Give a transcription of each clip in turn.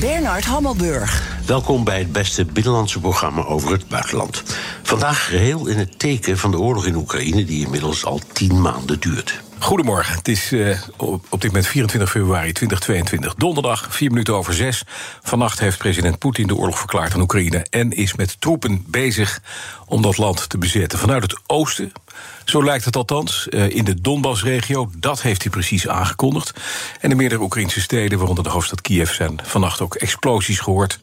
Bernard Hammelburg. Welkom bij het beste binnenlandse programma over het buitenland. Vandaag geheel in het teken van de oorlog in Oekraïne, die inmiddels al tien maanden duurt. Goedemorgen, het is uh, op, op dit moment 24 februari 2022, donderdag, 4 minuten over 6. Vannacht heeft president Poetin de oorlog verklaard aan Oekraïne en is met troepen bezig om dat land te bezetten. Vanuit het oosten, zo lijkt het althans, uh, in de Donbass-regio, dat heeft hij precies aangekondigd. En in meerdere Oekraïnse steden, waaronder de hoofdstad Kiev, zijn vannacht ook explosies gehoord.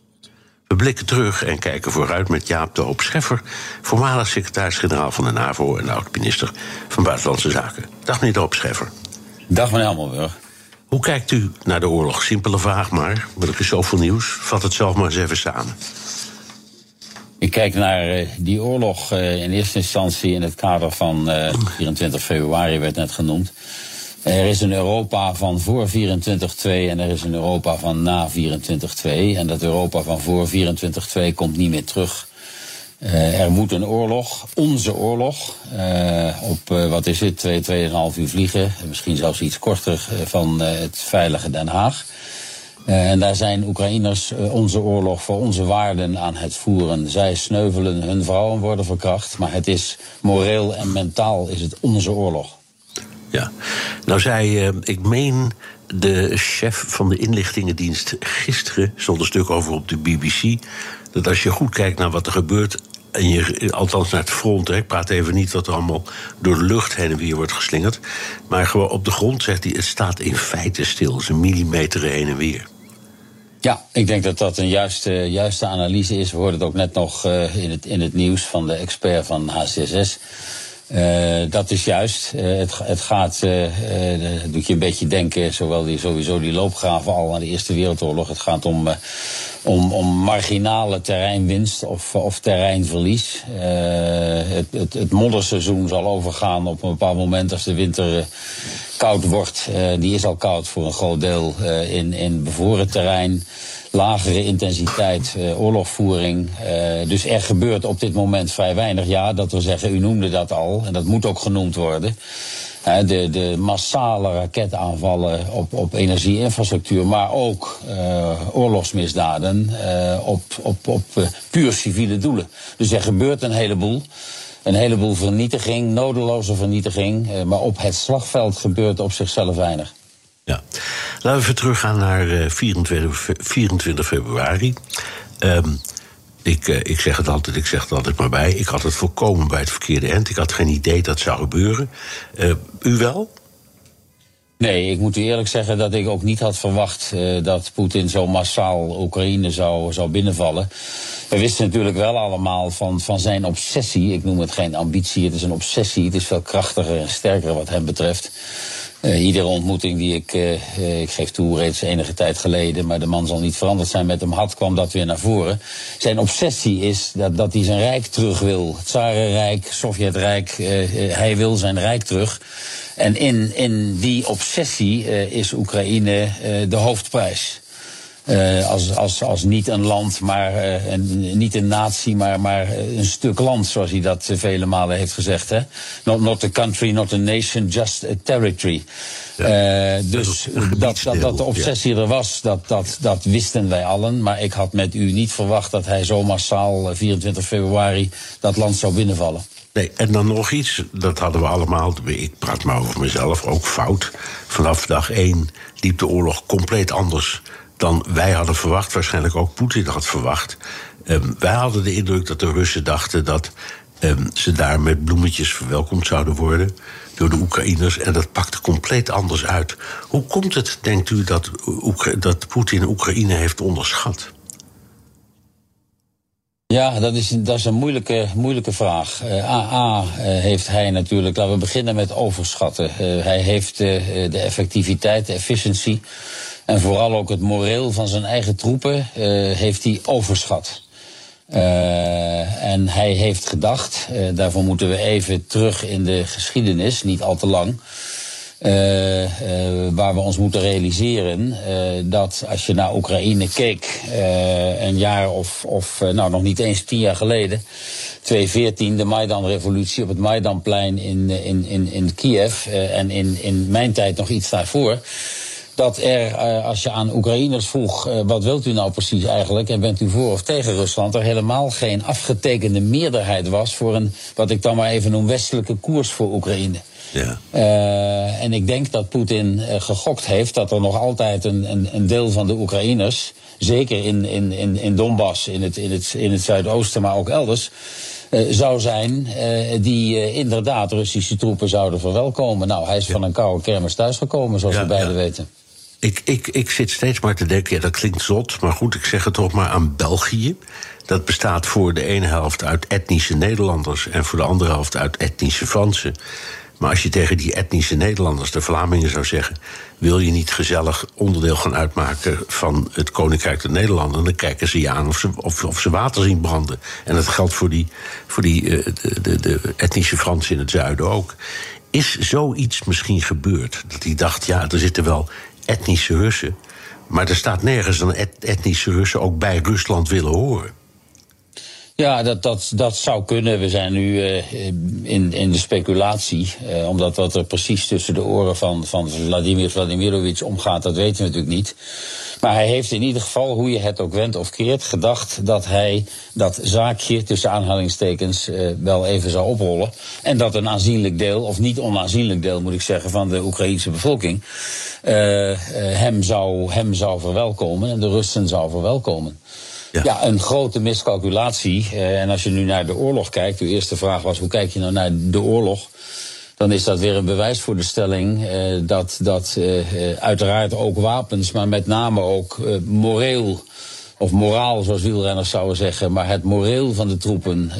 We blikken terug en kijken vooruit met Jaap de Hoop Scheffer, voormalig secretaris-generaal van de NAVO en oud-minister van Buitenlandse Zaken. Dag meneer de Hoop Scheffer. Dag meneer Hammelburg. Hoe kijkt u naar de oorlog? Simpele vraag maar, maar er is zoveel nieuws. Vat het zelf maar eens even samen. Ik kijk naar uh, die oorlog uh, in eerste instantie in het kader van uh, 24 februari werd net genoemd. Er is een Europa van voor 24-2 en er is een Europa van na 24-2. En dat Europa van voor 24-2 komt niet meer terug. Er moet een oorlog, onze oorlog, op wat is het, 2, 2,5 uur vliegen, misschien zelfs iets korter van het veilige Den Haag. En daar zijn Oekraïners onze oorlog voor onze waarden aan het voeren. Zij sneuvelen, hun vrouwen worden verkracht, maar het is moreel en mentaal is het onze oorlog. Ja, nou zei, uh, ik meen de chef van de inlichtingendienst gisteren, stond een stuk over op de BBC, dat als je goed kijkt naar wat er gebeurt, en je, althans naar het front, hè, ik praat even niet wat er allemaal door de lucht heen en weer wordt geslingerd, maar gewoon op de grond zegt hij, het staat in feite stil, is een millimeter heen en weer. Ja, ik denk dat dat een juiste, juiste analyse is. We hoorden het ook net nog uh, in, het, in het nieuws van de expert van HCSS. Uh, dat is juist. Uh, het, het, gaat, uh, dat doet je een beetje denken, zowel die, sowieso die loopgraven al aan de Eerste Wereldoorlog. Het gaat om, om, om marginale terreinwinst of, of terreinverlies. Het, het, het, modderseizoen zal overgaan op een bepaald moment als de winter koud wordt. die is al koud voor een groot deel in, in bevoren terrein lagere intensiteit uh, oorlogvoering. Uh, dus er gebeurt op dit moment vrij weinig. Ja, dat wil zeggen, u noemde dat al, en dat moet ook genoemd worden. Uh, de, de massale raketaanvallen op, op energieinfrastructuur, maar ook oorlogsmisdaden op, op, op puur civiele doelen. Dus er gebeurt een heleboel. Een heleboel vernietiging, nodeloze vernietiging. maar op het slagveld gebeurt op zichzelf weinig. Ja. Laten we even teruggaan naar 24, 24 februari. Um, ik, uh, ik zeg het altijd, ik zeg het altijd maar bij. Ik had het voorkomen bij het verkeerde eind. Ik had geen idee dat zou gebeuren. U wel? Nee, ik moet u eerlijk zeggen dat ik ook niet had verwacht uh, dat Poetin zo massaal Oekraïne zou, zou binnenvallen. We wisten natuurlijk wel allemaal van, van zijn obsessie. Ik noem het geen ambitie, het is een obsessie. Het is veel krachtiger en sterker wat hem betreft. Uh, iedere ontmoeting die ik, uh, ik geef toe, reeds enige tijd geleden, maar de man zal niet veranderd zijn met hem had, kwam dat weer naar voren. Zijn obsessie is dat, dat hij zijn rijk terug wil. Het Tsarenrijk, Sovjetrijk, hij wil zijn rijk terug. En in, in die obsessie is Oekraïne de hoofdprijs. Uh, als, als, als niet een land, maar uh, een, niet een natie, maar, maar een stuk land, zoals hij dat vele malen heeft gezegd. Hè? Not, not a country, not a nation, just a territory. Ja, uh, dus dat, dat, dat de obsessie ja. er was, dat, dat, dat wisten wij allen. Maar ik had met u niet verwacht dat hij zo massaal 24 februari dat land zou binnenvallen. Nee, en dan nog iets, dat hadden we allemaal, ik praat maar over mezelf, ook fout. Vanaf dag één liep de oorlog compleet anders dan wij hadden verwacht, waarschijnlijk ook Poetin had verwacht. Um, wij hadden de indruk dat de Russen dachten dat um, ze daar met bloemetjes verwelkomd zouden worden door de Oekraïners. En dat pakte compleet anders uit. Hoe komt het, denkt u, dat, dat Poetin Oekraïne heeft onderschat? Ja, dat is, dat is een moeilijke, moeilijke vraag. AA uh, heeft hij natuurlijk, laten we beginnen met overschatten. Uh, hij heeft de effectiviteit, de efficiëntie En vooral ook het moreel van zijn eigen troepen heeft hij overschat. En hij heeft gedacht, daarvoor moeten we even terug in de geschiedenis, niet al te lang. Uh, waar we ons moeten realiseren dat als je naar Oekraïne keek, een jaar of, of nou nog niet eens tien jaar geleden, 2014, de Maidan-revolutie op het Maidanplein in, in, in, in Kiev en in, in mijn tijd nog iets daarvoor dat er, als je aan Oekraïners vroeg, wat wilt u nou precies eigenlijk en bent u voor of tegen Rusland, er helemaal geen afgetekende meerderheid was voor een, wat ik dan maar even noem, westelijke koers voor Oekraïne. Ja. Uh, en ik denk dat Poetin gegokt heeft dat er nog altijd een, een, een deel van de Oekraïners, zeker in, in, in, in Donbass, in het, in, het, in het zuidoosten, maar ook elders, uh, zou zijn uh, die uh, inderdaad Russische troepen zouden verwelkomen. Nou, hij is ja. van een koude kermis thuisgekomen, zoals ja, we beiden ja. weten. Ik, ik, ik zit steeds maar te denken, ja, dat klinkt zot, maar goed, ik zeg het toch maar aan België. Dat bestaat voor de ene helft uit etnische Nederlanders en voor de andere helft uit etnische Fransen. Maar als je tegen die etnische Nederlanders, de Vlamingen, zou zeggen: wil je niet gezellig onderdeel gaan uitmaken van het Koninkrijk der Nederlanden, dan kijken ze je aan of ze, of, of ze water zien branden. En dat geldt voor die, voor die uh, de, de, de etnische Fransen in het zuiden ook. Is zoiets misschien gebeurd? Dat hij dacht: ja, er zitten wel etnische Russen. Maar er staat nergens dat et etnische Russen ook bij Rusland willen horen. Ja, dat, dat, dat zou kunnen. We zijn nu uh, in, in de speculatie. Uh, omdat wat er precies tussen de oren van, van Vladimir Vladimirovich omgaat, dat weten we natuurlijk niet. Maar hij heeft in ieder geval, hoe je het ook wendt of keert, gedacht dat hij dat zaakje tussen aanhalingstekens uh, wel even zou oprollen. En dat een aanzienlijk deel, of niet onaanzienlijk deel moet ik zeggen, van de Oekraïnse bevolking hem, zou, hem zou verwelkomen en de Russen zou verwelkomen. Ja. een grote miscalculatie. Uh, en als je nu naar de oorlog kijkt, uw eerste vraag was hoe kijk je nou naar de oorlog? Dan is dat weer een bewijs voor de stelling uh, dat, dat uh, uiteraard ook wapens, maar met name ook moreel of moraal, zoals wielrenners zouden zeggen, maar het moreel van de troepen,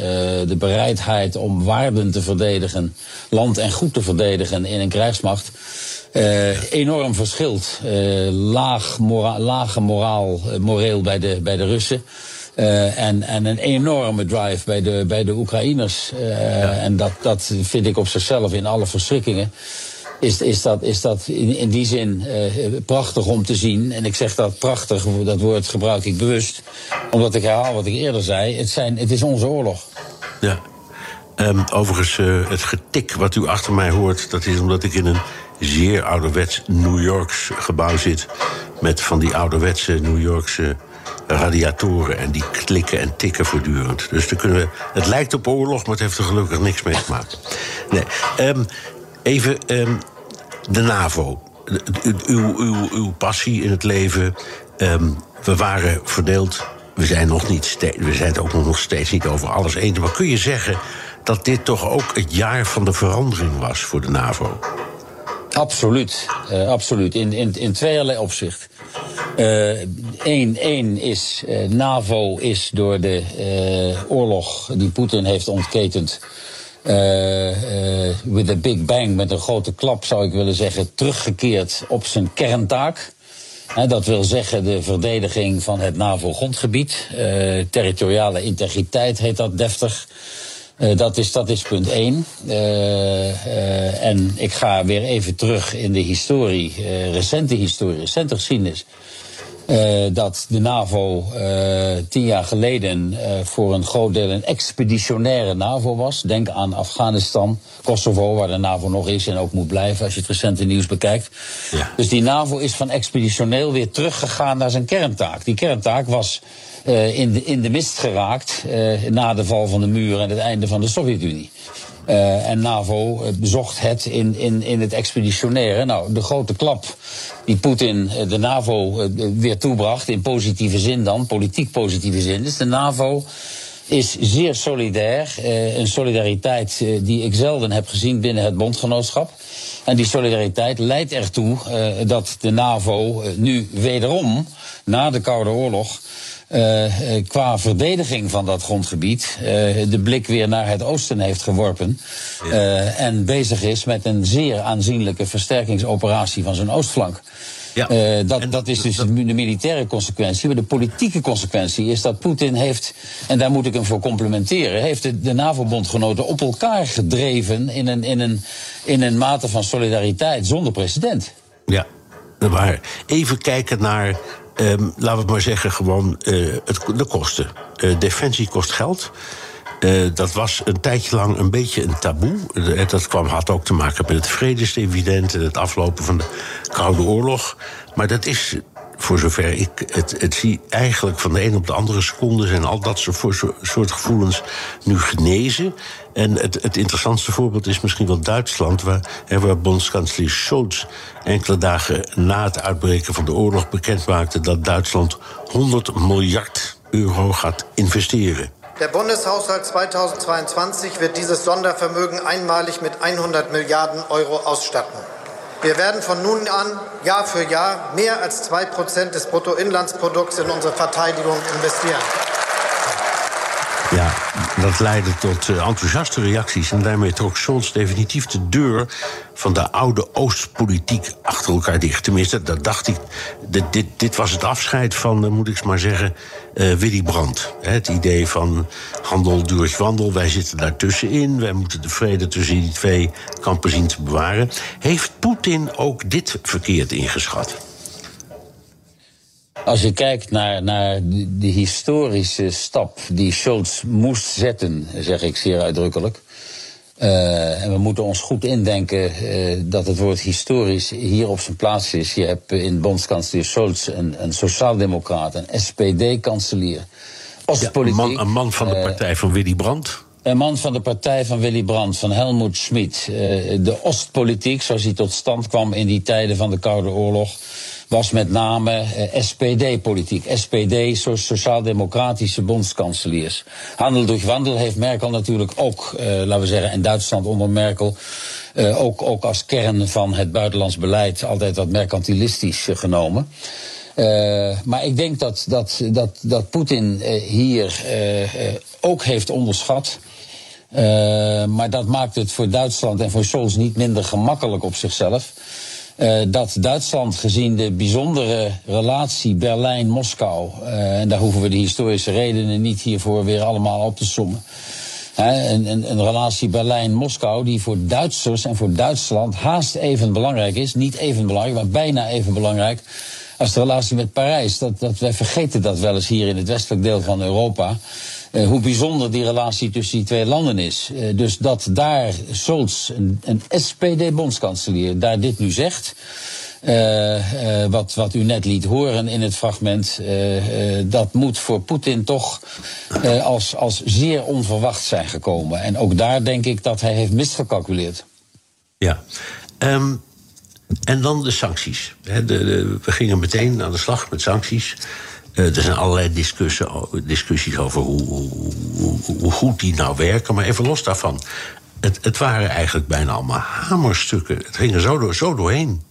de bereidheid om waarden te verdedigen, land en goed te verdedigen in een krijgsmacht, uh, enorm verschilt. Uh, laag mora lage moraal, uh, moreel bij de, bij de Russen. en, en een enorme drive bij de, bij de Oekraïners. Ja. En dat, dat vind ik op zichzelf in alle verschrikkingen. Is, is dat, is dat in, in die zin prachtig om te zien. En ik zeg dat prachtig, dat woord gebruik ik bewust. Omdat ik herhaal wat ik eerder zei. Het, zijn, het is onze oorlog. Ja. Um, overigens, het getik wat u achter mij hoort, dat is omdat ik in een zeer ouderwets New Yorks gebouw zit. Met van die ouderwetse New Yorkse radiatoren. En die klikken en tikken voortdurend. Dus dan kunnen we, het lijkt op oorlog, maar het heeft er gelukkig niks mee maken. Nee. Um, even um, de NAVO. Uw, uw, uw passie in het leven. Um, we waren verdeeld. We zijn, nog niet we zijn het ook nog steeds niet over alles eens. Maar kun je zeggen dat dit toch ook het jaar van de verandering was voor de NAVO? Absoluut, uh, absoluut. In, in, in tweeërlei opzicht. Eén uh, is, uh, NAVO is door de oorlog die Poetin heeft ontketend. with a big bang, met een grote klap zou ik willen zeggen, teruggekeerd op zijn kerntaak. dat wil zeggen de verdediging van het NAVO-grondgebied. territoriale integriteit heet dat deftig. Uh, dat, is, dat is punt één. Uh, uh, en ik ga weer even terug in de historie, recente historie, recente geschiedenis. Dat de NAVO tien jaar geleden voor een groot deel een expeditionaire NAVO was. Denk aan Afghanistan, Kosovo, waar de NAVO nog is en ook moet blijven als je het recente nieuws bekijkt. Ja. Dus die NAVO is van expeditioneel weer teruggegaan naar zijn kerntaak. Die kerntaak was in, de, in de mist geraakt na de val van de muur en het einde van de Sovjet-Unie. Uh, en NAVO bezocht het in, in, in het expeditionaire. Nou, de grote klap die Poetin de NAVO weer toebracht, in positieve zin dan, politiek positieve zin, is de NAVO is zeer solidair. Een solidariteit die ik zelden heb gezien binnen het bondgenootschap. En die solidariteit leidt ertoe dat de NAVO nu wederom, na de Koude Oorlog, qua verdediging van dat grondgebied uh, de blik weer naar het oosten heeft geworpen. En bezig is met een zeer aanzienlijke versterkingsoperatie van zijn oostflank. Ja. Uh, dat, dat is dus de militaire consequentie. Maar de politieke consequentie is dat Poetin heeft, en daar moet ik hem voor complimenteren, heeft de, de NAVO-bondgenoten op elkaar gedreven in een, in, een, in een mate van solidariteit zonder precedent. Ja, maar even kijken naar, um, laten we het maar zeggen, gewoon uh, het, de kosten. Uh, defensie kost geld. Uh, dat was een tijdje lang een beetje een taboe. Dat kwam, had ook te maken met het vredesdividend en het aflopen van de Koude Oorlog. Maar dat is, voor zover ik het, het zie, eigenlijk van de een op de andere seconde zijn al dat soort, gevoelens nu genezen. En het, het interessantste voorbeeld is misschien wel Duitsland, waar, waar bondskanselier Scholz enkele dagen na het uitbreken van de oorlog bekend maakte dat Duitsland 100 miljard euro gaat investeren. Der Bundeshaushalt 2022 wird dieses Sondervermögen einmalig mit 100 Milliarden Euro ausstatten. Wir werden von nun an Jahr für Jahr mehr als 2% des Bruttoinlandsprodukts in unsere Verteidigung investieren. Ja, dat leidde tot uh, enthousiaste reacties. En daarmee trok Scholz definitief de deur van de oude Oostpolitiek achter elkaar dicht. Tenminste, dat dacht ik. Dit, dit, dit was het afscheid van, uh, moet ik maar zeggen, uh, Willy Brandt. Het idee van handel durch wandel, wij zitten daartussenin. Wij moeten de vrede tussen die twee kampen zien te bewaren. Heeft Poetin ook dit verkeerd ingeschat? Als je kijkt naar, naar de, historische stap die Scholz moest zetten, zeg ik zeer uitdrukkelijk. Uh, en we moeten ons goed indenken uh, dat het woord historisch hier op zijn plaats is. Je hebt in bondskanselier Scholz een, een sociaaldemocraat, een SPD-kanselier. Ja, een, man, een man van de partij van Willy Brandt. Een man van de partij van Willy Brandt, van Helmoet Schmid. De Oostpolitiek, zoals die tot stand kwam in die tijden van de Koude Oorlog was met name eh, SPD-politiek. SPD, sociaal-democratische bondskanseliers. Handel durch Wandel heeft Merkel natuurlijk ook, eh, laten we zeggen, in Duitsland onder Merkel. Uh, ook, ook als kern van het buitenlands beleid altijd wat mercantilistisch genomen. Maar ik denk dat, dat, dat, dat Poetin hier ook heeft onderschat. maar dat maakt het voor Duitsland en voor Scholz niet minder gemakkelijk op zichzelf. Uh, dat Duitsland gezien de bijzondere relatie Berlijn-Moskou, uh, en daar hoeven we de historische redenen niet hiervoor weer allemaal op te sommen. Een, een, relatie Berlijn-Moskou die voor Duitsers en voor Duitsland haast even belangrijk is. Niet even belangrijk, maar bijna even belangrijk als de relatie met Parijs. Dat, dat, wij vergeten dat wel eens hier in het westelijk deel van Europa. Uh, hoe bijzonder die relatie tussen die twee landen is. Uh, dus dat daar Scholz, een, een SPD-bondskanselier, daar dit nu zegt. Uh, wat, wat u net liet horen in het fragment, dat moet voor Poetin toch als, als zeer onverwacht zijn gekomen. En ook daar denk ik dat hij heeft misgecalculeerd. Ja. Um, en dan de sancties. de, de, we gingen meteen aan de slag met sancties. Uh, er zijn allerlei discussies, over hoe, hoe, hoe, goed die nou werken. Maar even los daarvan. Het, het waren eigenlijk bijna allemaal hamerstukken. Het ging er zo, door, zo doorheen.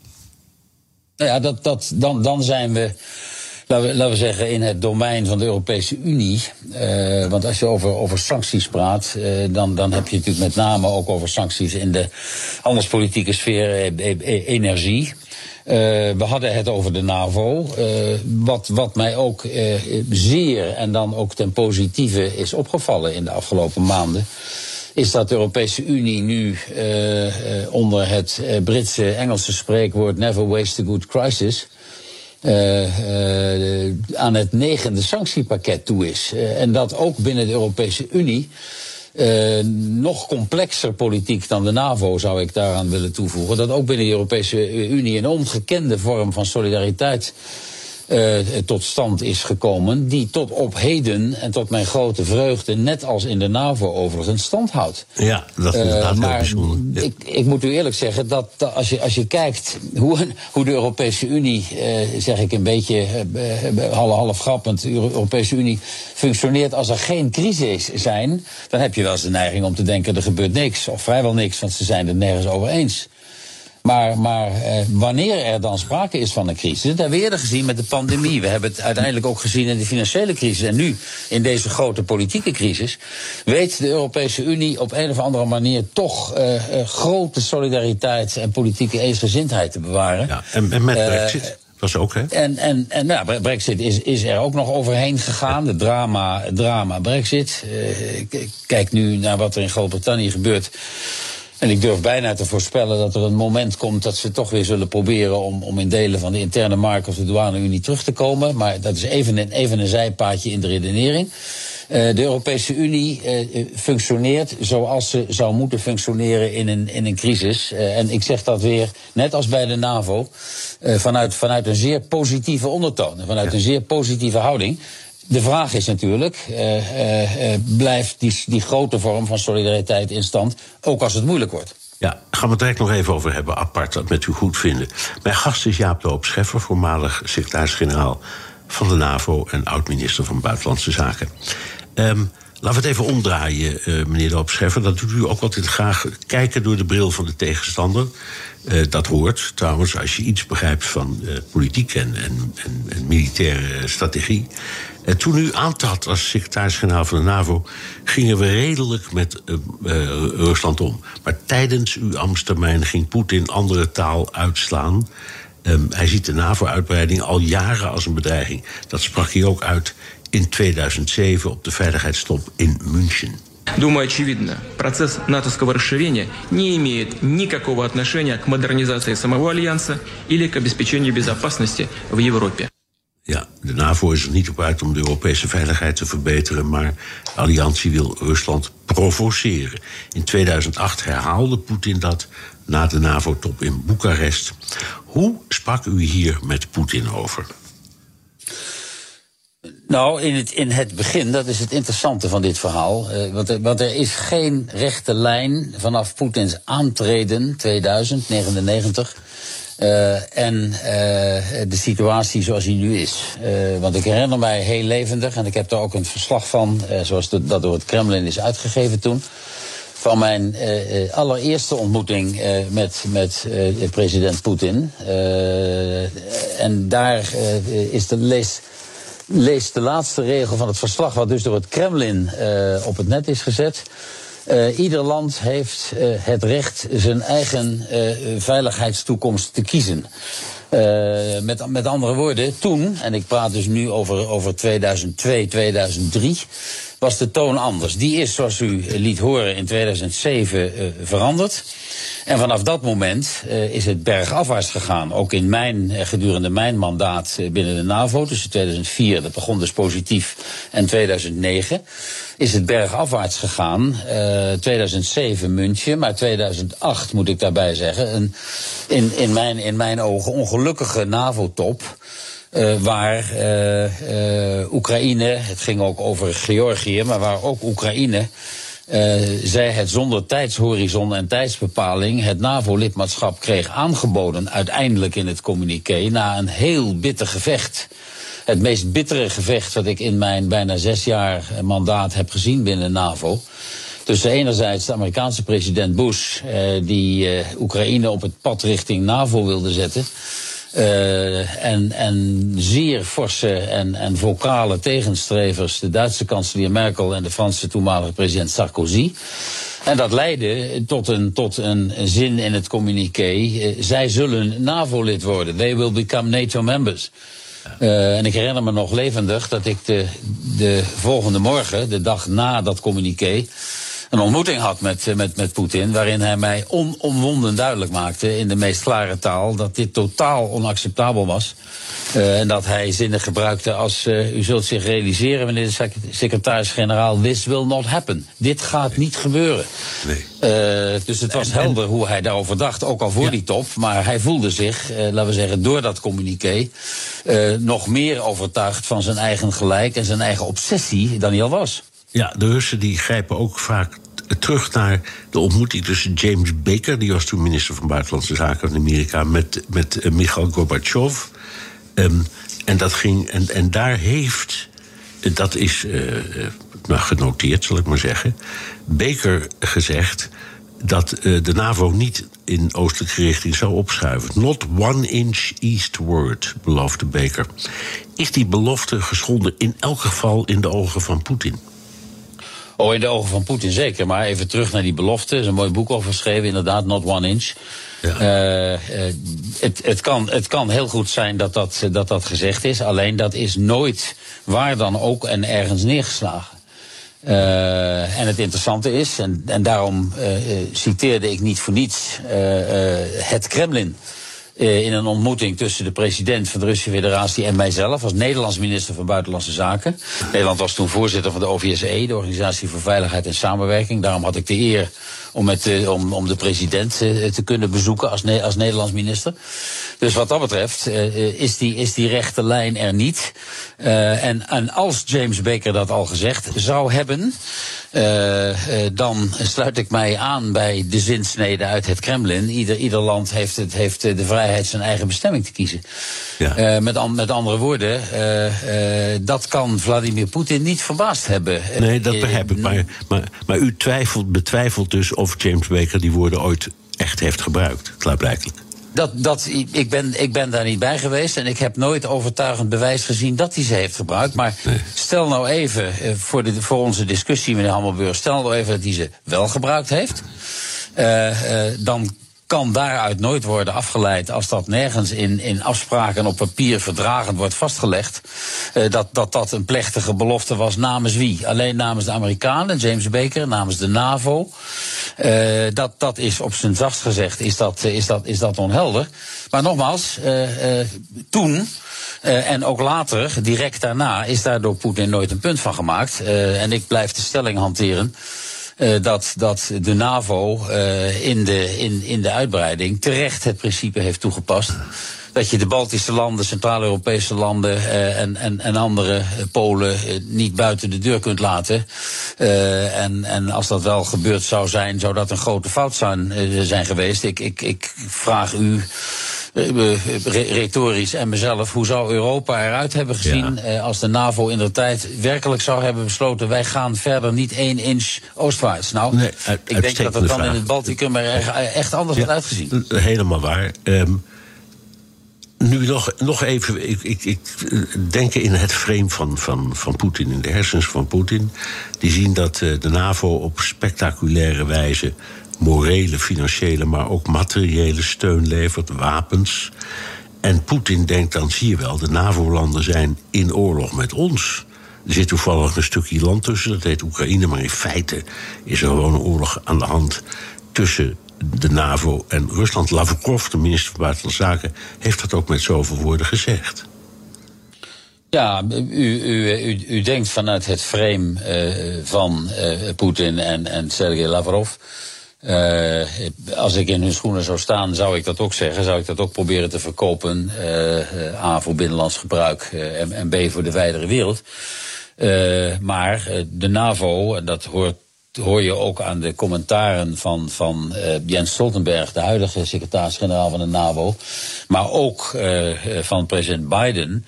Nou ja, dat, dat, dan, dan zijn we laten we, zeggen, in het domein van de Europese Unie. Uh, want als je over, over sancties praat, uh, dan, dan heb je natuurlijk met name ook over sancties in de handelspolitieke sfeer, energie. Uh, we hadden het over de NAVO. Uh, wat, wat mij ook uh, zeer en dan ook ten positieve is opgevallen in de afgelopen maanden. Is dat de Europese Unie nu onder het Britse Engelse spreekwoord never waste a good crisis. aan het negende sanctiepakket toe is. en dat ook binnen de Europese Unie uh, nog complexer politiek dan de NAVO zou ik daaraan willen toevoegen. Dat ook binnen de Europese Unie een ongekende vorm van solidariteit uh, tot stand is gekomen. Die tot op heden en tot mijn grote vreugde, net als in de NAVO overigens, stand houdt. Ja, dat is inderdaad uh, maar. Ik, ik moet u eerlijk zeggen dat, dat, als, je, als je kijkt hoe, hoe de Europese Unie, uh, zeg ik een beetje half, half grappend, de Europese Unie functioneert als er geen crisis zijn, dan heb je wel eens de neiging om te denken er gebeurt niks, of vrijwel niks, want ze zijn het nergens over eens. Maar, maar eh, wanneer er dan sprake is van een crisis, dat hebben we eerder gezien met de pandemie. We hebben het uiteindelijk ook gezien in de financiële crisis. En nu, in deze grote politieke crisis, weet de Europese Unie op een of andere manier toch uh, uh, grote solidariteit en politieke eensgezindheid te bewaren. Ja, en, en met Brexit. Was ook, hè? En, en, en nou, Brexit is, is er ook nog overheen gegaan. De drama, drama Brexit. Uh, kijk nu naar wat er in Groot-Brittannië gebeurt. En ik durf bijna te voorspellen dat er een moment komt dat ze toch weer zullen proberen om, om in delen van de interne markt of de douane-unie terug te komen. Maar dat is even een, even een zijpaadje in de redenering. Uh, de Europese Unie uh, functioneert zoals ze zou moeten functioneren in een, in een crisis. Uh, en ik zeg dat weer, net als bij de NAVO, vanuit, vanuit een zeer positieve ondertoon. Vanuit een zeer positieve houding. De vraag is natuurlijk, uh, uh, blijft die, die grote vorm van solidariteit in stand, ook als het moeilijk wordt? Ja, gaan we het direct nog even over hebben, apart, dat met u goed vinden. Mijn gast is Jaap Doop Scheffer, voormalig secretaris-generaal van de NAVO en oud-minister van Buitenlandse Zaken. Um, Laten we het even omdraaien, meneer Doop Scheffer. Dat doet u ook altijd graag kijken door de bril van de tegenstander. Dat hoort trouwens als je iets begrijpt van politiek en, en, en, en militaire strategie. En toen u aantrad als secretaris-generaal van de NAVO, gingen we redelijk met uh, uh, Rusland om. Maar tijdens uw ambtstermijn ging Poetin andere taal uitslaan. Um, hij ziet de NAVO-uitbreiding al jaren als een bedreiging. Dat sprak hij ook uit in 2007 op de veiligheidstop in München. Думаю, очевидно, процесс натовского расширения не имеет никакого отношения к модернизации самого Альянса или к обеспечению безопасности в Европе. Ja, de NAVO is er niet op uit om de Europese veiligheid te verbeteren, maar de alliantie wil Rusland provoceren. In 2008 herhaalde Poetin dat na de NAVO-top in Boekarest. Hoe sprak u hier met Poetin over? Nou, in het, in het begin, dat is het interessante van dit verhaal. Uh, want, er, want er is geen rechte lijn vanaf Poetins aantreden 2099. Uh, en uh, de situatie zoals die nu is. Uh, want ik herinner mij heel levendig, en ik heb daar ook een verslag van, zoals dat door het Kremlin is uitgegeven toen. Van mijn allereerste ontmoeting met, met president Poetin. en daar is de lees lees de laatste regel van het verslag, wat dus door het Kremlin op het net is gezet. Uh, ieder land heeft uh, het recht zijn eigen veiligheidstoekomst te kiezen. met, met andere woorden, toen, en ik praat dus nu over, over 2002, 2003, was de toon anders. Die is, zoals u liet horen, in 2007 veranderd. En vanaf dat moment uh, is het bergafwaarts gegaan. Ook in mijn, gedurende mijn mandaat binnen de NAVO, tussen 2004, dat begon dus positief, en 2009, is het bergafwaarts gegaan. 2007 München, maar 2008 moet ik daarbij zeggen. Een, in, in, mijn, in mijn ogen ongelukkige NAVO-top. Uh, waar uh, uh, Oekraïne, het ging ook over Georgië, maar waar ook Oekraïne zij het zonder tijdshorizon en tijdsbepaling het NAVO-lidmaatschap kreeg aangeboden, uiteindelijk in het communiqué, na een heel bitter gevecht. Het meest bittere gevecht dat ik in mijn bijna zes jaar mandaat heb gezien binnen NAVO. Tussen enerzijds de Amerikaanse president Bush, die Oekraïne op het pad richting NAVO wilde zetten. Uh, en, en zeer forse en, en vocale tegenstrevers, de Duitse kanselier Merkel en de Franse toenmalige president Sarkozy. En dat leidde tot een, tot een zin in het communiqué. Uh, zij zullen NAVO-lid worden. They will become NATO members. Uh, en ik herinner me nog levendig dat ik de, de volgende morgen, de dag na dat communiqué een ontmoeting had met, met, met Poetin. Waarin hij mij onomwonden duidelijk maakte in de meest klare taal dat dit totaal onacceptabel was. Uh, en dat hij zinnen gebruikte als uh, u zult zich realiseren, meneer de secretaris-generaal, this will not happen. Dit gaat niet gebeuren. Nee. Uh, dus het was helder hoe hij daarover dacht, ook al voor ja. die top. Maar hij voelde zich, laten we zeggen, door dat communiqué nog meer overtuigd van zijn eigen gelijk en zijn eigen obsessie dan hij al was. Ja, de Russen die grijpen ook vaak terug naar de ontmoeting tussen James Baker, die was toen minister van Buitenlandse Zaken van Amerika, met, met uh, Mikhail Gorbachev. Um, en, dat ging, en, en daar heeft, dat is uh, nou, genoteerd, zal ik maar zeggen, Baker gezegd dat de NAVO niet in oostelijke richting zou opschuiven. Not one inch eastward, beloofde Baker. Is die belofte geschonden in elk geval in de ogen van Poetin? Oh, in de ogen van Poetin zeker. Maar even terug naar die belofte. Er is een mooi boek over geschreven, inderdaad, Not One Inch. het, het, kan, het kan heel goed zijn dat dat, dat dat gezegd is, alleen dat is nooit waar dan ook en ergens neergeslagen. Uh, en het interessante is, en, en daarom uh, citeerde ik niet voor niets uh, het Kremlin. In een ontmoeting tussen de president van de Russische Federatie en mijzelf als Nederlands minister van Buitenlandse Zaken. Nederland was toen voorzitter van de OVSE, de Organisatie voor Veiligheid en Samenwerking. Daarom had ik de eer om, met, om, om de president te kunnen bezoeken als, als Nederlands minister. Dus wat dat betreft is, die, is die rechte lijn er niet. en, en als James Baker dat al gezegd zou hebben, dan sluit ik mij aan bij de zinsnede uit het Kremlin. Ieder, ieder land heeft, het, heeft de vrijheid zijn eigen bestemming te kiezen. Ja. Met, met andere woorden, dat kan Vladimir Poetin niet verbaasd hebben. Nee, dat begrijp ik. Maar, maar, maar u twijfelt, betwijfelt dus of James Baker die woorden ooit echt heeft gebruikt, klaarblijkelijk. Dat, dat, ik, ben, ik ben daar niet bij geweest en ik heb nooit overtuigend bewijs gezien dat hij ze heeft gebruikt. Maar stel nou even, eh, voor, de, voor onze discussie, meneer Hammelburg, stel nou even dat hij ze wel gebruikt heeft. Uh, uh, dan kan daaruit nooit worden afgeleid als dat nergens in, in afspraken op papier verdragend wordt vastgelegd. Uh, dat, dat dat een plechtige belofte was namens wie? Alleen namens de Amerikanen, James Baker, namens de NAVO. Uh, dat, dat is op zijn zachtst gezegd, is dat, is dat, is dat onhelder. Maar nogmaals, toen. En ook later, direct daarna, is daar door Poetin nooit een punt van gemaakt. En ik blijf de stelling hanteren. Uh, dat, dat de NAVO uh, in, de, in, in de uitbreiding terecht het principe heeft toegepast. Dat je de Baltische landen, Centraal-Europese landen uh, en, en, en andere Polen niet buiten de deur kunt laten. en, en als dat wel gebeurd zou zijn, zou dat een grote fout zijn, zijn geweest. Ik, ik, ik vraag u retorisch en mezelf, hoe zou Europa eruit hebben gezien ja. als de NAVO in de tijd werkelijk zou hebben besloten, wij gaan verder niet één inch oostwaarts. Nou, nee, uit, ik denk dat het dan vraag. in het Balticum er echt anders ja, had uitgezien. Helemaal waar. Um, nu nog, nog even, ik, ik, ik denk in het frame van, van, van Poetin, in de hersens van Poetin. Die zien dat de NAVO op spectaculaire wijze morele, financiële, maar ook materiële steun levert, wapens. En Poetin denkt dan, zie je wel, de NAVO-landen zijn in oorlog met ons. Er zit toevallig een stukje land tussen, dat heet Oekraïne, maar in feite is er gewoon een oorlog aan de hand tussen de NAVO en Rusland. Lavrov, de minister van Buitenlandse Zaken, heeft dat ook met zoveel woorden gezegd. Ja, u, u, u, denkt vanuit het frame uh, van uh, Poetin en, en Sergei Lavrov. Uh, als ik in hun schoenen zou staan, zou ik dat ook zeggen. Zou ik dat ook proberen te verkopen. Uh, A voor binnenlands gebruik en, B voor de wijdere wereld. maar de NAVO, en dat hoor je ook aan de commentaren van, van Jens Stoltenberg, de huidige secretaris-generaal van de NAVO, maar ook van president Biden.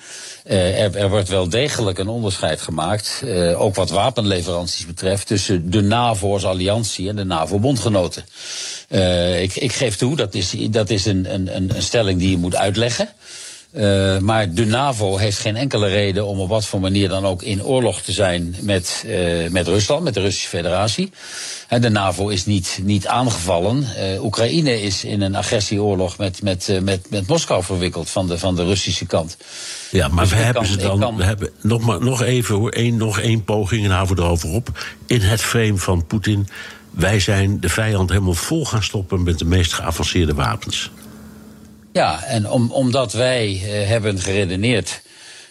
Uh, er, er, wordt wel degelijk een onderscheid gemaakt, uh, ook wat wapenleveranties betreft, tussen de NAVO als alliantie en de NAVO-bondgenoten. Uh, ik, ik, geef toe, dat is, dat is een, een, een stelling die je moet uitleggen. Uh, maar de NAVO heeft geen enkele reden om op wat voor manier dan ook in oorlog te zijn met, uh, met Rusland, met de Russische Federatie. De NAVO is niet, niet aangevallen. Uh, Oekraïne is in een agressieoorlog met, met, met, met Moskou verwikkeld van de, van de Russische kant. Ja, maar dus we hebben kan, ze dan. Kan... We hebben nog, maar, nog even hoor, één, nog één poging en houden we erover op. In het frame van Poetin. Wij zijn de vijand helemaal vol gaan stoppen met de meest geavanceerde wapens. Ja, en om, omdat wij uh, hebben geredeneerd.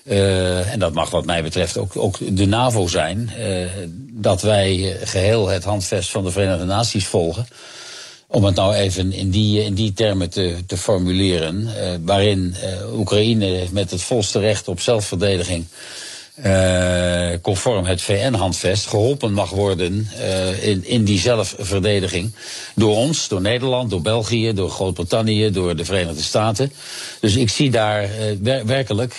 Uh, en dat mag wat mij betreft ook, ook de NAVO zijn. Uh, dat wij geheel het handvest van de Verenigde Naties volgen. Om het nou even in die, in die termen te, te formuleren. waarin Oekraïne met het volste recht op zelfverdediging conform het VN-handvest geholpen mag worden uh, in, in die zelfverdediging. Door ons, door Nederland, door België, door Groot-Brittannië, door de Verenigde Staten. Dus ik zie daar uh, wer werkelijk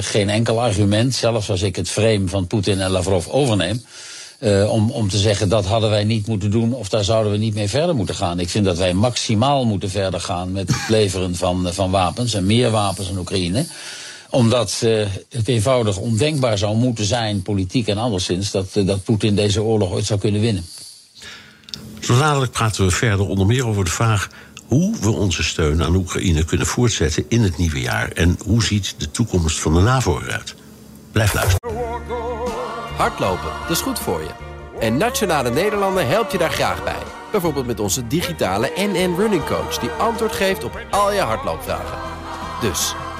geen enkel argument, zelfs als ik het frame van Poetin en Lavrov overneem. Uh, om, om te zeggen dat hadden wij niet moeten doen of daar zouden we niet mee verder moeten gaan. Ik vind dat wij maximaal moeten verder gaan met het leveren van, van wapens en meer wapens aan Oekraïne omdat uh, het eenvoudig ondenkbaar zou moeten zijn, politiek en anderszins, dat, uh, dat Poetin deze oorlog ooit zou kunnen winnen. Zo dadelijk praten we verder onder meer over de vraag hoe we onze steun aan Oekraïne kunnen voortzetten in het nieuwe jaar. En hoe ziet de toekomst van de NAVO eruit? Blijf luisteren. Hardlopen, dat is goed voor je. En Nationale Nederlanden helpt je daar graag bij. Bijvoorbeeld met onze digitale NN Running Coach... die antwoord geeft op al je hardloopvragen. Dus,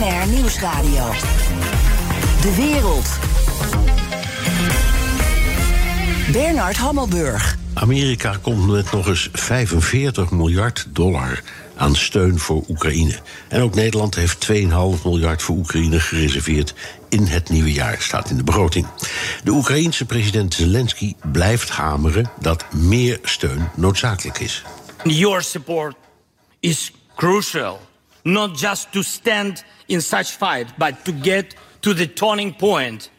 BNR Nieuwsradio. De wereld. Bernard Hammelburg. Amerika komt met nog eens 45 miljard dollar aan steun voor Oekraïne. En ook Nederland heeft 2,5 miljard voor Oekraïne gereserveerd in het nieuwe jaar, staat in de begroting. De Oekraïense president Zelensky blijft hameren dat meer steun noodzakelijk is. Your support is crucial, not just to stand in such fight, but to get to the turning point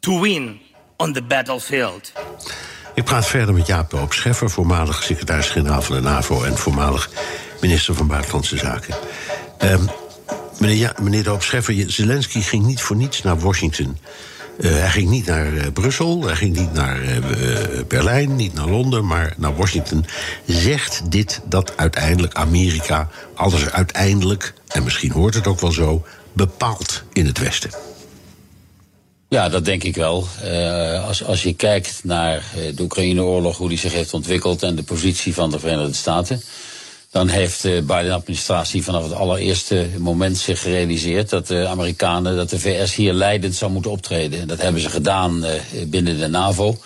to win on the battlefield. Ik praat verder met Jaap Doop Scheffer, voormalig secretaris-generaal van de NAVO en voormalig minister van Buitenlandse Zaken. Um, meneer, ja, meneer Scheffer, Zelensky ging niet voor niets naar Washington. Uh, hij ging niet naar uh, Brussel, hij ging niet naar uh, Berlijn, niet naar Londen, maar naar Washington. Zegt dit dat uiteindelijk Amerika alles uiteindelijk, en misschien hoort het ook wel zo, bepaalt in het Westen? Ja, dat denk ik wel. Als, als je kijkt naar de Oekraïne-oorlog, hoe die zich heeft ontwikkeld en de positie van de Verenigde Staten, dan heeft de Biden-administratie vanaf het allereerste moment zich gerealiseerd dat de Amerikanen, dat de VS hier leidend zou moeten optreden. En dat hebben ze gedaan uh, binnen de NAVO.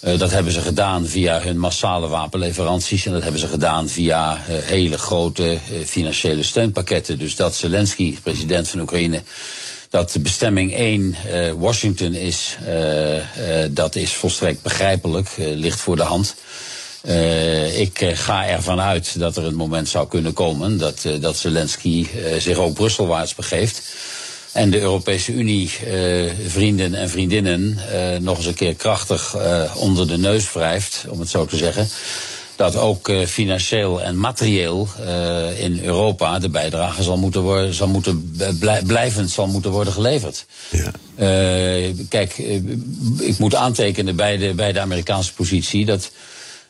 Uh, dat hebben ze gedaan via hun massale wapenleveranties en dat hebben ze gedaan via hele grote financiële steunpakketten. Dus dat Zelensky, president van Oekraïne, dat bestemming 1 uh, Washington is, dat is volstrekt begrijpelijk, ligt voor de hand. Ik ga ervan uit dat er een moment zou kunnen komen dat, dat Zelensky zich ook Brusselwaarts begeeft. En de Europese Unie, vrienden en vriendinnen, nog eens een keer krachtig onder de neus wrijft, om het zo te zeggen dat ook financieel en materieel in Europa de bijdrage zal moeten worden, zal moeten blij, blijvend zal moeten worden geleverd. Ja. Kijk, ik moet aantekenen bij de, bij de Amerikaanse positie dat.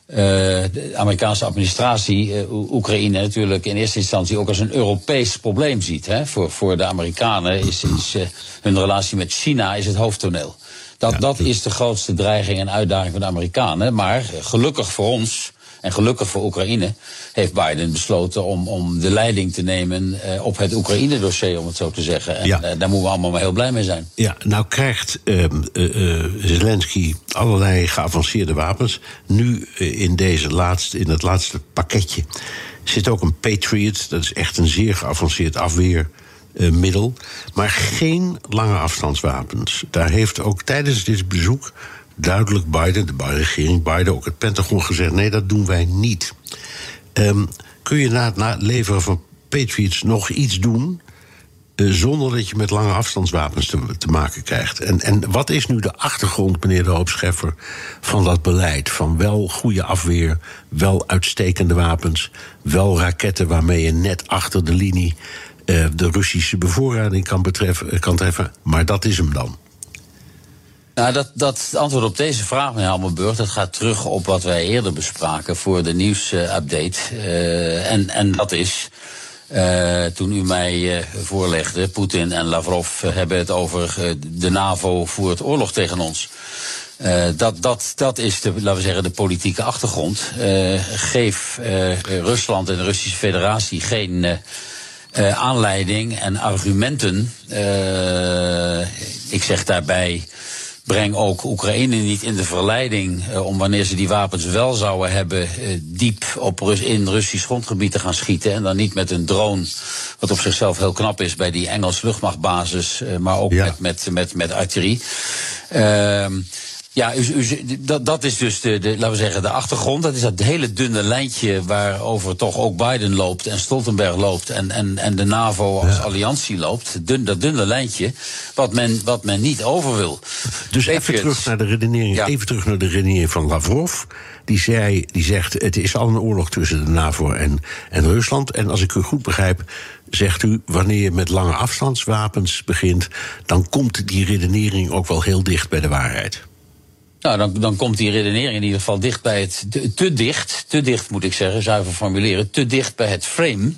De Amerikaanse administratie Oekraïne natuurlijk in eerste instantie ook als een Europees probleem ziet. Hè? Voor, voor de Amerikanen is, is hun relatie met China is het hoofdtoneel. Dat, ja. dat is de grootste dreiging en uitdaging van de Amerikanen. Maar gelukkig voor ons en gelukkig voor Oekraïne heeft Biden besloten om, om de leiding te nemen uh, op het Oekraïne-dossier, om het zo te zeggen. En ja. uh, daar moeten we allemaal maar heel blij mee zijn. Ja, nou krijgt uh, Zelensky allerlei geavanceerde wapens. Nu in, deze laatste, in het laatste pakketje zit ook een Patriot. Dat is echt een zeer geavanceerd afweermiddel. maar geen lange afstandswapens. Daar heeft ook tijdens dit bezoek duidelijk Biden, de regering Biden, ook het Pentagon gezegd: nee, dat doen wij niet. Um, kun je na het, leveren van Patriots nog iets doen? Uh, zonder dat je met lange afstandswapens te, te, maken krijgt. En, en wat is nu de achtergrond, meneer de Hoopscheffer, van dat beleid? Van wel goede afweer, wel uitstekende wapens, wel raketten waarmee je net achter de linie uh, de Russische bevoorrading kan, betreffen, kan treffen. Maar dat is hem dan. Nou, dat, dat antwoord op deze vraag, meneer Hammelburg, dat gaat terug op wat wij eerder bespraken voor de nieuwsupdate. Uh, en, en dat is. Uh, toen u mij uh, voorlegde, Poetin en Lavrov hebben het over de NAVO voert oorlog tegen ons. dat, dat, dat is de, laten we zeggen, de politieke achtergrond. geef Rusland en de Russische Federatie geen aanleiding en argumenten. ik zeg daarbij breng ook Oekraïne niet in de verleiding uh, om wanneer ze die wapens wel zouden hebben, uh, diep op Rus in Russisch grondgebied te gaan schieten. En dan niet met een drone, wat op zichzelf heel knap is bij die Engels luchtmachtbasis, uh, maar ook ja. met, met, met, met artillerie. Ehm, Ja, u, u, dat, dat is dus de, de, laten we zeggen, de achtergrond. Dat is dat hele dunne lijntje waarover toch ook Biden loopt en Stoltenberg loopt en, en, en de NAVO als alliantie loopt. Dun, dat dunne lijntje, wat men, wat men niet over wil. Dus even terug naar de redenering. Even terug naar de redenering van Lavrov. Die, zei, die zegt: het is al een oorlog tussen de NAVO en, en Rusland. En als ik u goed begrijp, zegt u, wanneer je met lange afstandswapens begint, dan komt die redenering ook wel heel dicht bij de waarheid. Nou, dan, dan komt die redenering in ieder geval dicht bij het. Te, dicht, te dicht moet ik zeggen, zuiver formuleren. Te dicht bij het frame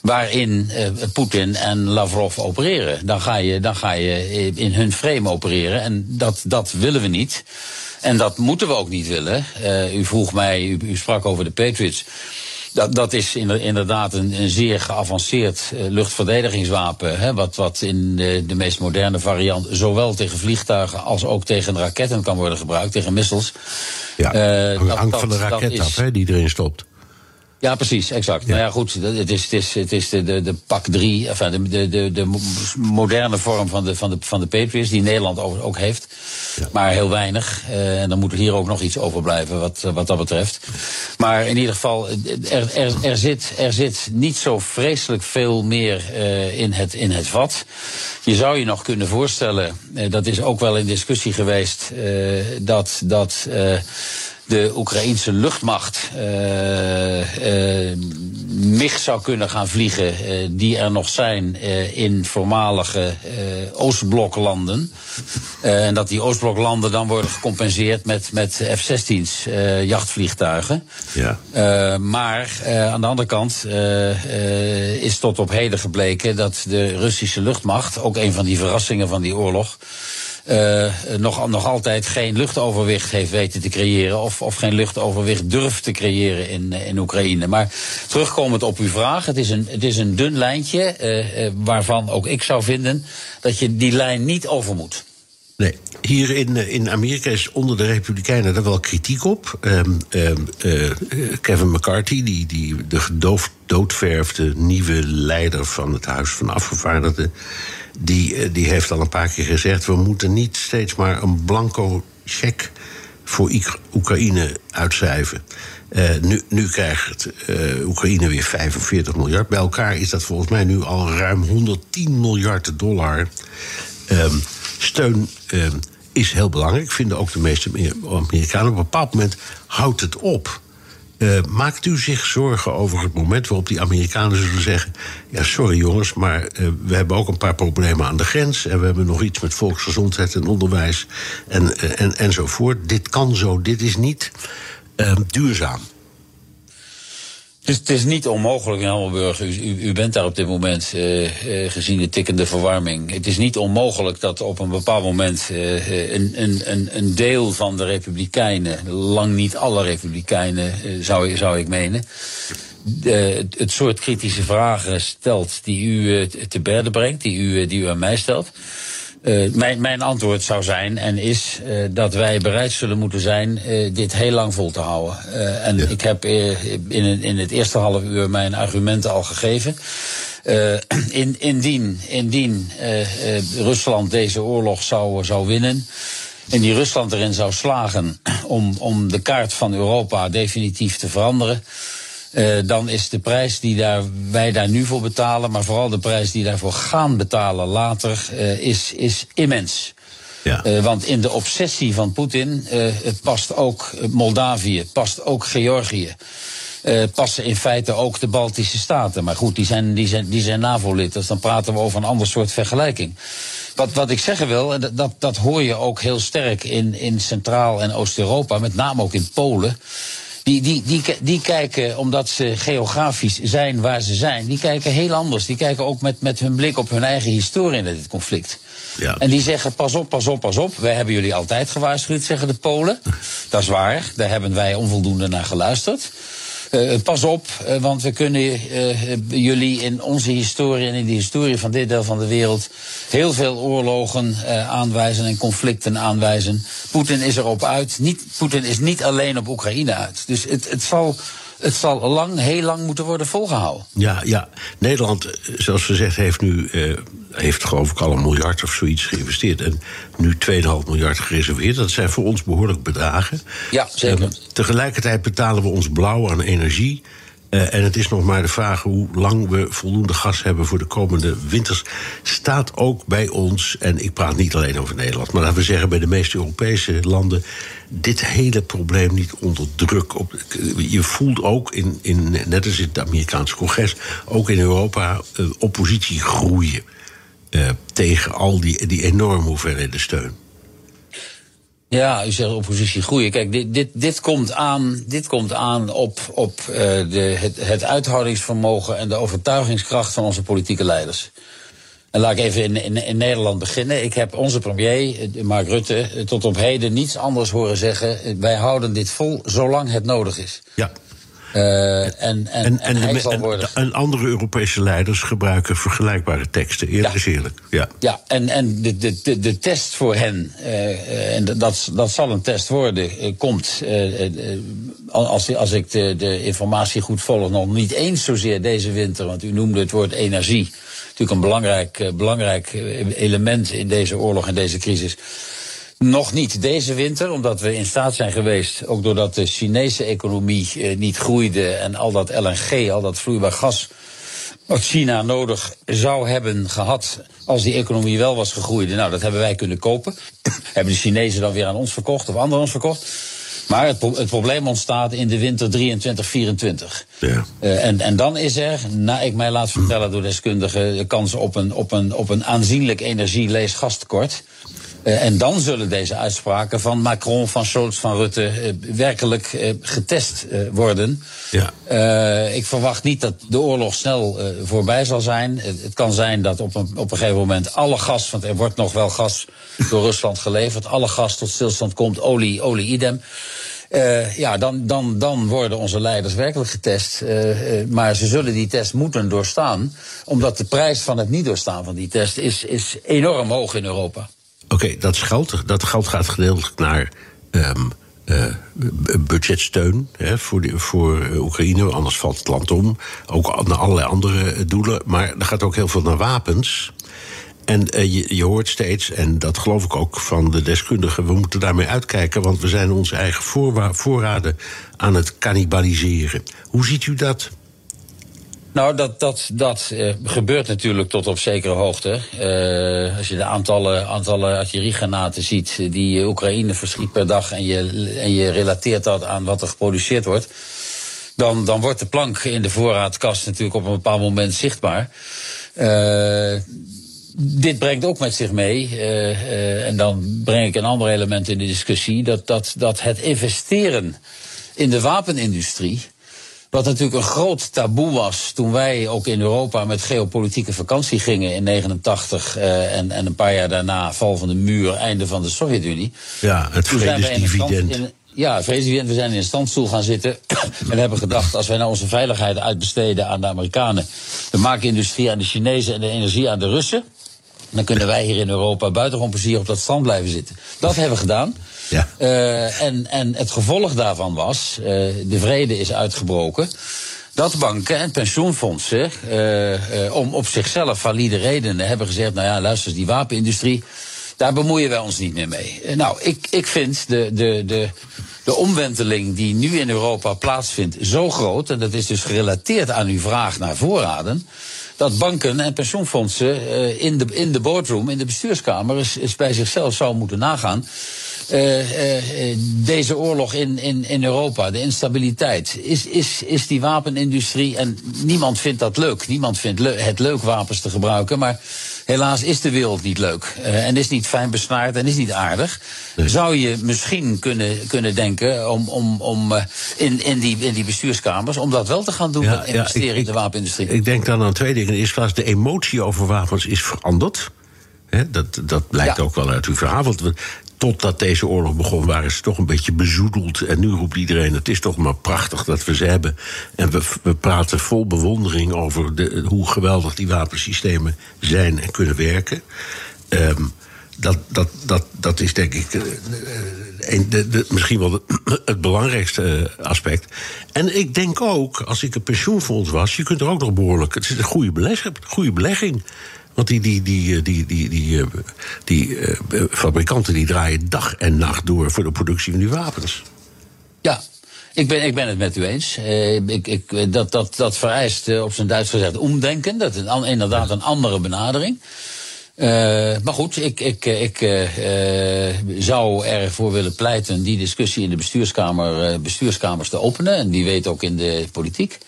waarin uh, Poetin en Lavrov opereren. Dan ga, je, dan ga je in hun frame opereren. En dat, dat willen we niet. En dat moeten we ook niet willen. Uh, u vroeg mij, u, u sprak over de Patriots. Dat, dat is inderdaad een, een zeer geavanceerd uh, luchtverdedigingswapen. Hè, wat, wat in de, de, meest moderne variant zowel tegen vliegtuigen als ook tegen raketten kan worden gebruikt, tegen missiles. Ja, uh, hangt van de raket af, hè, die erin stopt. Ja, precies, exact. Nou ja, goed, het is, het is, het is de, de, de pak 3, enfin, de, de, de, de moderne vorm van de, van de, van de Patriots, die Nederland ook heeft. Ja. Maar heel weinig. Uh, en dan moet er hier ook nog iets overblijven wat, wat dat betreft. Maar in ieder geval, er, er, er, zit, er zit niet zo vreselijk veel meer uh, in, het, in het vat. Je zou je nog kunnen voorstellen, uh, dat is ook wel in discussie geweest, dat. dat de Oekraïense luchtmacht uh, uh, MIG zou kunnen gaan vliegen, uh, die er nog zijn in voormalige Oostbloklanden. en dat die Oostbloklanden dan worden gecompenseerd met, met F-16's, jachtvliegtuigen. Ja. maar aan de andere kant is tot op heden gebleken dat de Russische luchtmacht, ook een van die verrassingen van die oorlog, uh, nog, nog altijd geen luchtoverwicht heeft weten te creëren. Of, of geen luchtoverwicht durft te creëren in, eh, in Oekraïne. Maar terugkomend op uw vraag, het is een, het is een dun lijntje. Uh, waarvan ook ik zou vinden dat je die lijn niet over moet. Nee, hier in, in Amerika is onder de Republikeinen er wel kritiek op. Um, uh, Kevin McCarthy, die, die de gedoofd doodverfde nieuwe leider van het Huis van Afgevaardigden, die, eh, die heeft al een paar keer gezegd: we moeten niet steeds maar een blanco cheque voor Oekraïne uitschrijven. Uh, nu, nu krijgt uh, Oekraïne weer 45 miljard. Bij elkaar is dat volgens mij nu al ruim 110 miljard dollar. Um, steun um, is heel belangrijk, vinden ook de meeste Amerikanen. Op een bepaald moment houdt het op. Uh, maakt u zich zorgen over het moment waarop die Amerikanen zullen zeggen: Ja, sorry jongens, maar uh, we hebben ook een paar problemen aan de grens. En we hebben nog iets met volksgezondheid en onderwijs en, uh, en, enzovoort. Dit kan zo, dit is niet duurzaam. Dus het is niet onmogelijk in Hammelburg, u, u, bent daar op dit moment uh, uh, gezien de tikkende verwarming. Het is niet onmogelijk dat op een bepaald moment uh, een, een, een deel van de Republikeinen, lang niet alle Republikeinen zou, zou ik menen, het soort kritische vragen stelt die u te berde brengt, die u, die u aan mij stelt. Uh, mijn, mijn, antwoord zou zijn en is uh, dat wij bereid zullen moeten zijn uh, dit heel lang vol te houden. en ja. ik heb in, in, het eerste half uur mijn argumenten al gegeven. In, indien indien Rusland deze oorlog zou, zou winnen. En die Rusland erin zou slagen om, om de kaart van Europa definitief te veranderen. Uh, dan is de prijs die daar, wij daar nu voor betalen, maar vooral de prijs die daarvoor gaan betalen later, uh, is, is immens. Ja. Uh, want in de obsessie van Poetin past ook Moldavië, past ook Georgië. passen in feite ook de Baltische Staten. Maar goed, die zijn, die zijn, die zijn NAVO-lid, dus dan praten we over een ander soort vergelijking. Wat, wat ik zeggen wil, en dat, dat hoor je ook heel sterk in, in Centraal- en Oost-Europa, met name ook in Polen. Die, die, die, die kijken, omdat ze geografisch zijn waar ze zijn, die kijken heel anders. Die kijken ook met, met hun blik op hun eigen historie in dit conflict. Ja. En die zeggen: pas op, pas op, pas op. Wij hebben jullie altijd gewaarschuwd, zeggen de Polen. Dat is waar, daar hebben wij onvoldoende naar geluisterd. Uh, pas op, uh, want we kunnen jullie in onze historie en in de historie van dit deel van de wereld heel veel oorlogen aanwijzen en conflicten aanwijzen. Poetin is erop uit. Poetin is niet alleen op Oekraïne uit. Dus het, het zal het zal lang, heel lang moeten worden volgehouden. Ja, ja. Nederland, eh, zoals gezegd, heeft nu uh, heeft geloof ik al een miljard of zoiets geïnvesteerd. En nu 2,5 miljard gereserveerd. Dat zijn voor ons behoorlijk bedragen. Ja, zeker. tegelijkertijd betalen we ons blauw aan energie. Uh, en het is nog maar de vraag hoe lang we voldoende gas hebben voor de komende winters. Staat ook bij ons, en ik praat niet alleen over Nederland, maar laten we zeggen bij de meeste Europese landen, dit hele probleem niet onder druk. Op, je voelt ook, in, in, net als in het Amerikaanse congres, ook in Europa uh, oppositie groeien uh, tegen al die, die enorme hoeveelheden steun. Ja, u zegt oppositie groeien. Kijk, dit, dit, dit, komt, aan, dit komt aan op, op uh, de, het uithoudingsvermogen en de overtuigingskracht van onze politieke leiders. En laat ik even in, in, in, Nederland beginnen. Ik heb onze premier, Mark Rutte, tot op heden niets anders horen zeggen. Wij houden dit vol zolang het nodig is. Ja. Uh, en, en, en, en, hij de, zal worden... en, andere Europese leiders gebruiken vergelijkbare teksten. Eerlijk Ja. is eerlijk. Ja. Ja, en, en de, de, de, de test voor hen, eh, en dat, dat zal een test worden, eh, komt, eh, eh, als, als ik de, de informatie goed volg, nog niet eens zozeer deze winter, want u noemde het woord energie. Natuurlijk een belangrijk, eh, belangrijk eh, element in deze oorlog en deze crisis. Nog niet deze winter, omdat we in staat zijn geweest, ook doordat de Chinese economie eh, niet groeide en al dat LNG, al dat vloeibaar gas, wat China nodig zou hebben gehad als die economie wel was gegroeid. Nou, dat hebben wij kunnen kopen. hebben de Chinezen dan weer aan ons verkocht of anderen ons verkocht. Maar het, pro- het probleem ontstaat in de winter 23, 24. Ja. Eh, en, en dan is er, na ik mij laat vertellen door deskundigen, de kans op een, op een, op een aanzienlijk energie-lees-gastekort. Eh, en dan zullen deze uitspraken van Macron, van Scholz, van Rutte eh, werkelijk eh, getest eh, worden. Ja. Eh, ik verwacht niet dat de oorlog snel eh, voorbij zal zijn. Het, kan zijn dat op een, op een gegeven moment alle gas, want er wordt nog wel gas door Rusland geleverd, alle gas tot stilstand komt, olie, olie idem. Eh, ja, dan, dan, dan worden onze leiders werkelijk getest. Eh, eh, maar ze zullen die test moeten doorstaan. Omdat de prijs van het niet doorstaan van die test is, is enorm hoog in Europa. Oké, dat, geld, dat geld gaat gedeeltelijk naar ehm, eh, budgetsteun hè, voor, de, voor eh, Oekraïne, anders valt het land om. Ook naar allerlei andere eh, doelen. Maar er gaat ook heel veel naar wapens. En je, je hoort steeds, en dat geloof ik ook van de deskundigen, we moeten daarmee uitkijken, want we zijn onze eigen voorraden aan het cannibaliseren. Hoe ziet u dat? Nou, dat, dat, dat eh, gebeurt natuurlijk tot op zekere hoogte. Eh, als je de aantallen, aantallen artilleriegranaten ziet die Oekraïne verschiet per dag en je, en je relateert dat aan wat er geproduceerd wordt, dan, dan wordt de plank in de voorraadkast natuurlijk op een bepaald moment zichtbaar. Eh, dit brengt ook met zich mee, en dan breng ik een ander element in de discussie, dat, dat, dat het investeren in de wapenindustrie. Wat natuurlijk een groot taboe was toen wij ook in Europa met geopolitieke vakantie gingen in 89 eh, en, en een paar jaar daarna val van de muur, einde van de Sovjet-Unie. Ja, het stand- vredesdividend. Ja, vredesdividend. We zijn in een standstoel gaan zitten en hebben gedacht... als wij nou onze veiligheid uitbesteden aan de Amerikanen... de maakindustrie aan de Chinezen en de energie aan de Russen... dan kunnen wij hier in Europa buitengewoon plezier op dat strand blijven zitten. Dat hebben we gedaan. Eh, en, en het gevolg daarvan was, eh, de vrede is uitgebroken... dat banken en pensioenfondsen eh, om op zichzelf valide redenen hebben gezegd... nou ja, luister die wapenindustrie, daar bemoeien wij ons niet meer mee. Nou, ik, ik vind de, de, de, de omwenteling die nu in Europa plaatsvindt zo groot... en dat is dus gerelateerd aan uw vraag naar voorraden... dat banken en pensioenfondsen eh, in, de, in de boardroom, in de bestuurskamer... eens, eens bij zichzelf zou moeten nagaan... Eh, eh, deze oorlog in, in, in Europa, de instabiliteit. Is, is, is die wapenindustrie, en niemand vindt dat leuk. Niemand vindt het leuk wapens te gebruiken. Maar helaas is de wereld niet leuk. eh, en is niet fijn besnaard en is niet aardig. Zou je misschien kunnen, kunnen denken om, om, om eh, in, in, die, in die bestuurskamers... om dat wel te gaan doen met investeren ik- in de wapenindustrie? Ik denk dan aan twee dingen. In de eerste plaats, de emotie over wapens is veranderd. Dat, dat blijkt Ja. ook wel uit uw verhaal. Want totdat deze oorlog begon, waren ze toch een beetje bezoedeld. En nu roept iedereen: het is toch maar prachtig dat we ze hebben. En we, we praten vol bewondering over de, hoe geweldig die wapensystemen zijn en kunnen werken. Ehm, dat, dat, dat, dat is denk ik eh, de, misschien wel het belangrijkste eh, aspect. En ik denk ook, als ik een pensioenfonds was, je kunt er ook nog behoorlijk. Het is een goede. Goede belegging. Want die, die, die, eh, die, die, die, eh, eh, fabrikanten die draaien dag en nacht door voor de productie van die wapens. Ja, ik ben, ik ben het met u eens. Ik, ik, dat, dat, dat vereist op zijn Duits gezegd omdenken. Dat is een, inderdaad een andere benadering. Maar goed, ik, ik, ik zou ervoor willen pleiten die discussie in de bestuurskamer, bestuurskamers te openen. En die weet ook in de politiek.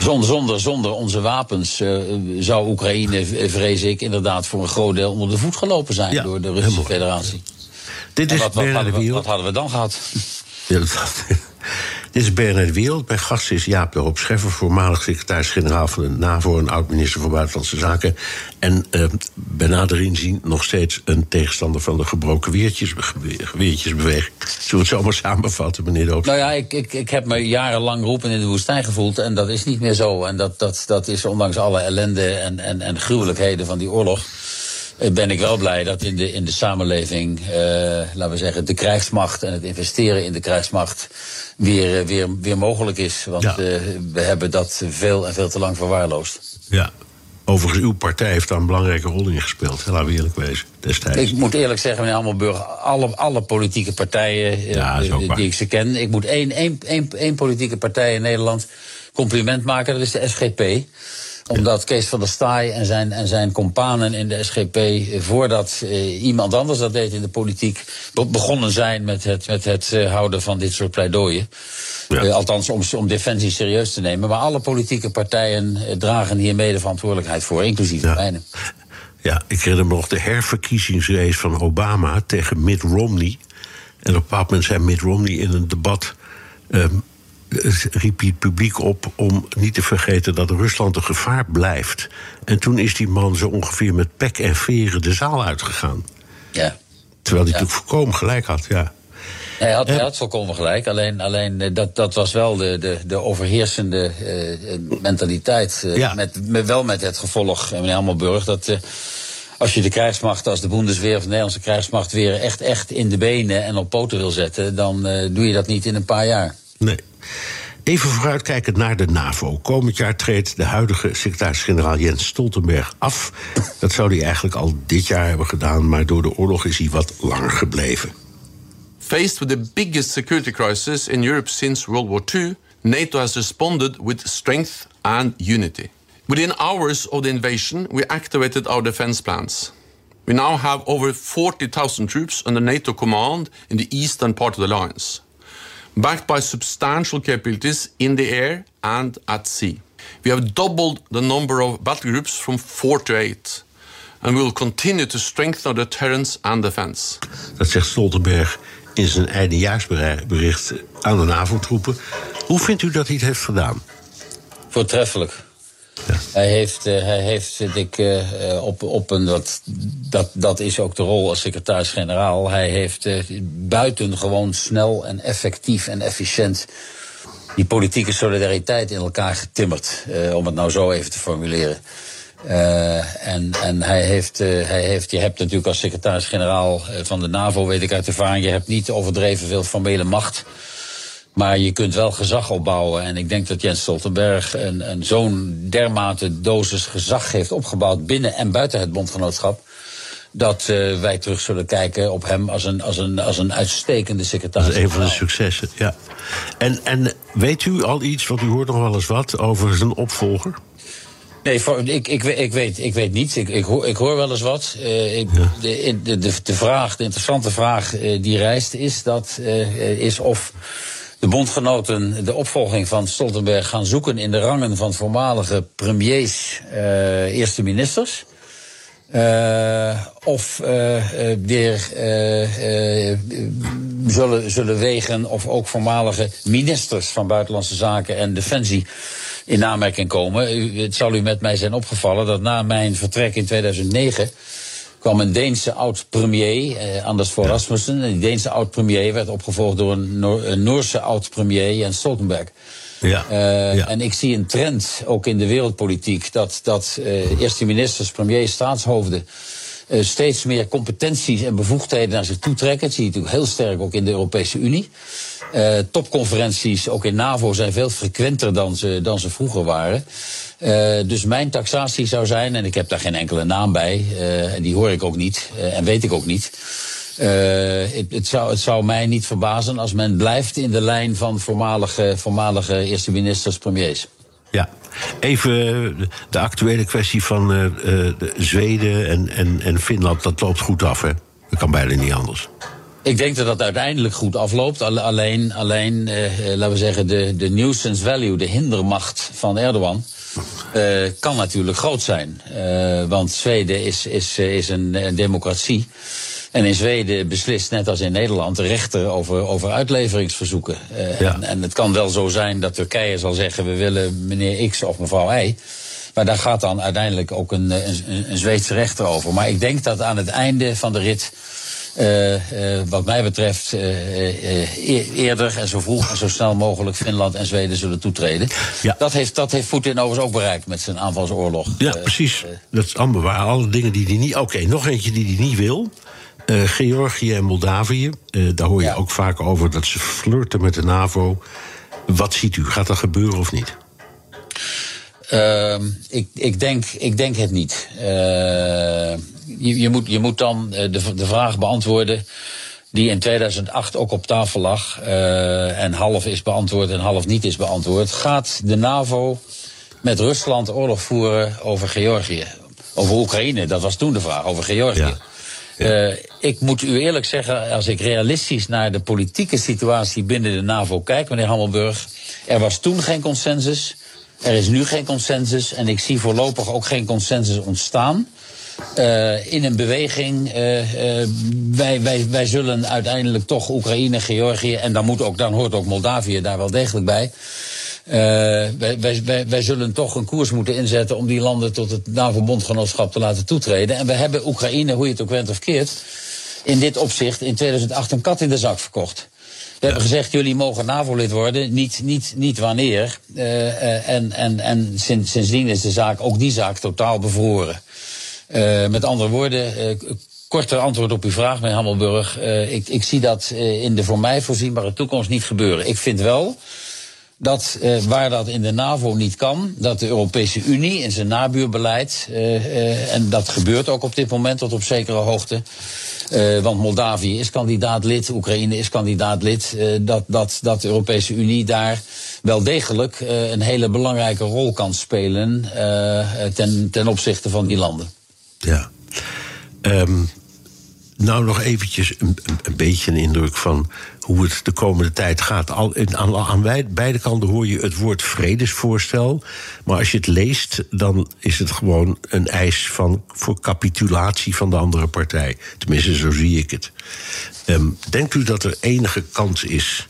Zonder, zonder, zonder onze wapens eh, zou Oekraïne, vrees ik, inderdaad voor een groot deel onder de voet gelopen zijn Ja, door de Russische. Federatie. Dit En is wat, wat, Wiel. wat hadden we dan gehad? Ja, dat- Dit is Bernard Wereld. Mijn gast is Jaap de Scheffer, voormalig secretaris-generaal van de NAVO en oud-minister van Buitenlandse Zaken. En eh, bij nader inzien nog steeds een tegenstander van de gebroken weertjes, weertjesbeweging. Zullen we het zo maar samenvatten, meneer de? Nou ja, ik, ik, ik heb me jarenlang roepen in de woestijn gevoeld. En dat is niet meer zo. En dat, dat, dat is ondanks alle ellende en, en, en gruwelijkheden van die oorlog. eh, Ben ik wel blij dat in de, in de samenleving, eh, laten we zeggen, de krijgsmacht en het investeren in de krijgsmacht weer, eh, weer, weer mogelijk is. Want Ja. eh, we hebben dat veel en veel te lang verwaarloosd. Ja. Overigens, uw partij heeft daar een belangrijke rol in gespeeld. Laten we eerlijk wezen, destijds. Ik moet eerlijk zeggen, meneer Hammelburg, alle, alle politieke partijen eh, Ja, waar. die ik ze ken. Ik moet één, één, één, één politieke partij in Nederland compliment maken, dat is de SGP. Omdat Kees van der Staaij en zijn, en zijn companen in de SGP, eh, voordat eh, iemand anders dat deed in de politiek, be- begonnen zijn met het, met het eh, houden van dit soort pleidooien. Ja. Eh, althans, om, om defensie serieus te nemen. Maar alle politieke partijen dragen hier mede verantwoordelijkheid voor, inclusief de Ja. mijne. Ja, ik herinner me nog de herverkiezingsrace van Obama tegen Mitt Romney. En op een bepaald moment zei Mitt Romney in een debat. ehm, eh, riep hij het publiek op om niet te vergeten dat Rusland een gevaar blijft. En toen is die man zo ongeveer met pek en veren de zaal uitgegaan. Ja. Terwijl hij natuurlijk volkomen gelijk had, ja. Hij had, Ja. hij had volkomen gelijk. Alleen, alleen eh, dat, dat was wel de, de, de overheersende eh, eh, mentaliteit. Ja. met, met, wel met het gevolg, meneer Hammelburg, dat als je de krijgsmacht, als de Bundesweer of de Nederlandse krijgsmacht weer echt, echt in de benen en op poten wil zetten, dan doe je dat niet in een paar jaar. Nee. Even vooruitkijkend naar de NAVO. Komend jaar treedt de huidige secretaris-generaal Jens Stoltenberg af. Dat zou hij eigenlijk al dit jaar hebben gedaan, maar door de oorlog is hij wat langer gebleven. Faced with the biggest security crisis in Europe since World War II, NATO has responded with strength and unity. Within hours of the invasion, we activated our defense plans. We now have over 40,000 troops under NATO command in the eastern part of the alliance, backed by substantial capabilities in the air and at sea. We have doubled the number of battle groups from four to eight, and we will continue to strengthen our deterrence and defense. Dat zegt Stoltenberg in zijn eindejaarsbericht aan de NAVO-troepen. Hoe vindt u dat hij het heeft gedaan? Voortreffelijk. Hij heeft, eh, hij heeft vind ik, eh, eh, op, op een, dat, dat, dat is ook de rol als secretaris-generaal. Hij heeft buitengewoon snel en effectief en efficiënt die politieke solidariteit in elkaar getimmerd. om het nou zo even te formuleren. En en hij, heeft, hij heeft, je hebt natuurlijk als secretaris-generaal van de NAVO, weet ik uit ervaring, je hebt niet overdreven veel formele macht. Maar je kunt wel gezag opbouwen. En ik denk dat Jens Stoltenberg een, een zo'n dermate dosis gezag heeft opgebouwd binnen en buiten het bondgenootschap. Dat eh, wij terug zullen kijken op hem als een, als een, als een uitstekende Dat secretaris. is een van de successen, ja. En, en weet u al iets, want u hoort nog wel eens wat, over zijn opvolger? Nee, ik, ik, ik, weet, ik weet niet. Ik, ik, hoor, ik hoor wel eens wat. Eh, ik, de, de, de, de vraag, de interessante vraag eh, die rijst is, dat, is of de bondgenoten de opvolging van Stoltenberg gaan zoeken in de rangen van voormalige premiers, eh, eerste ministers. Eh, of eh, eh, weer zullen, zullen wegen of ook voormalige ministers van Buitenlandse Zaken en Defensie in aanmerking komen. U, het zal u met mij zijn opgevallen dat na mijn vertrek in 2009 kwam een Deense oud-premier, eh, Anders Fogh Rasmussen. En die Deense oud-premier werd opgevolgd door een, Noor- een Noorse oud-premier, Jens Stoltenberg. Ja. Eh, ja. En ik zie een trend, ook in de wereldpolitiek, dat, dat eh, eerste ministers, premiers, staatshoofden eh, steeds meer competenties en bevoegdheden naar zich toe trekken. Dat zie je natuurlijk heel sterk ook in de Europese Unie. Topconferenties, ook in NAVO, zijn veel frequenter dan ze, dan ze vroeger waren. Uh, dus mijn taxatie zou zijn, en ik heb daar geen enkele naam bij, uh, en die hoor ik ook niet en weet ik ook niet. Het, het, zou, het zou mij niet verbazen als men blijft in de lijn van voormalige, voormalige eerste ministers, premiers. Ja, even de actuele kwestie van Zweden en, en, en Finland, dat loopt goed af, hè? Dat kan bijna niet anders. Ik denk dat dat uiteindelijk goed afloopt. Alleen, alleen eh, laten we zeggen, de, de nuisance value, de hindermacht van Erdogan. Uh, kan natuurlijk groot zijn. Uh, want Zweden is, is, is een, een, democratie. En in Zweden beslist, net als in Nederland, de rechter over, over uitleveringsverzoeken. Uh, ja. en, en, het kan wel zo zijn dat Turkije zal zeggen: we willen meneer X of mevrouw Y. Maar daar gaat dan uiteindelijk ook een, een, een Zweedse rechter over. Maar ik denk dat aan het einde van de rit wat mij betreft uh, eerder en zo vroeg en zo snel mogelijk Finland en Zweden zullen toetreden. Ja. Dat, heeft, dat heeft Poetin overigens ook bereikt met zijn aanvalsoorlog. Ja, precies. dat is allemaal waar. Alle dingen die hij niet. Oké, okay, nog eentje die hij niet wil. Georgië en Moldavië. daar hoor je ja. ook vaak over dat ze flirten met de NAVO. Wat ziet u? Gaat dat gebeuren of niet? Uh, ik, ik, denk, ik denk het niet. Uh, je, je, moet, je moet dan de, de vraag beantwoorden die in 2008 ook op tafel lag uh, en half is beantwoord en half niet is beantwoord. Gaat de NAVO met Rusland oorlog voeren over Georgië? Over Oekraïne, dat was toen de vraag, over Georgië. Ja. Ja. Uh, ik moet u eerlijk zeggen, als ik realistisch naar de politieke situatie binnen de NAVO kijk, meneer Hammelburg, er was toen geen consensus. Er is nu geen consensus en ik zie voorlopig ook geen consensus ontstaan. Uh, in een beweging. Uh, uh, wij, wij, wij zullen uiteindelijk toch Oekraïne, Georgië en dan, moet ook, dan hoort ook Moldavië daar wel degelijk bij. wij, wij, wij zullen toch een koers moeten inzetten om die landen tot het NAVO-bondgenootschap te laten toetreden. En we hebben Oekraïne, hoe je het ook went of keert, in dit opzicht in 2008 een kat in de zak verkocht. We hebben gezegd, jullie mogen NAVO-lid worden, niet, niet, niet wanneer. Uh, uh, en en, en sinds, sindsdien is de zaak, ook die zaak, totaal bevroren. Uh, met andere woorden, korter antwoord op uw vraag, meneer Hammelburg. ik, ik zie dat in de voor mij voorzienbare toekomst niet gebeuren. Ik vind wel dat uh, waar dat in de NAVO niet kan, dat de Europese Unie in zijn nabuurbeleid, uh, uh, en dat gebeurt ook op dit moment tot op zekere hoogte, want Moldavië is kandidaat-lid, Oekraïne is kandidaat-lid, dat, dat, dat de Europese Unie daar wel degelijk een hele belangrijke rol kan spelen ten, ten opzichte van die landen. Ja. Um, nou, nog eventjes een, een, beetje een indruk van hoe het de komende tijd gaat. Al, aan, aan beide kanten hoor je het woord vredesvoorstel. Maar als je het leest, dan is het gewoon een eis van, voor capitulatie van de andere partij. Tenminste, zo zie ik het. Um, denkt u dat er enige kans is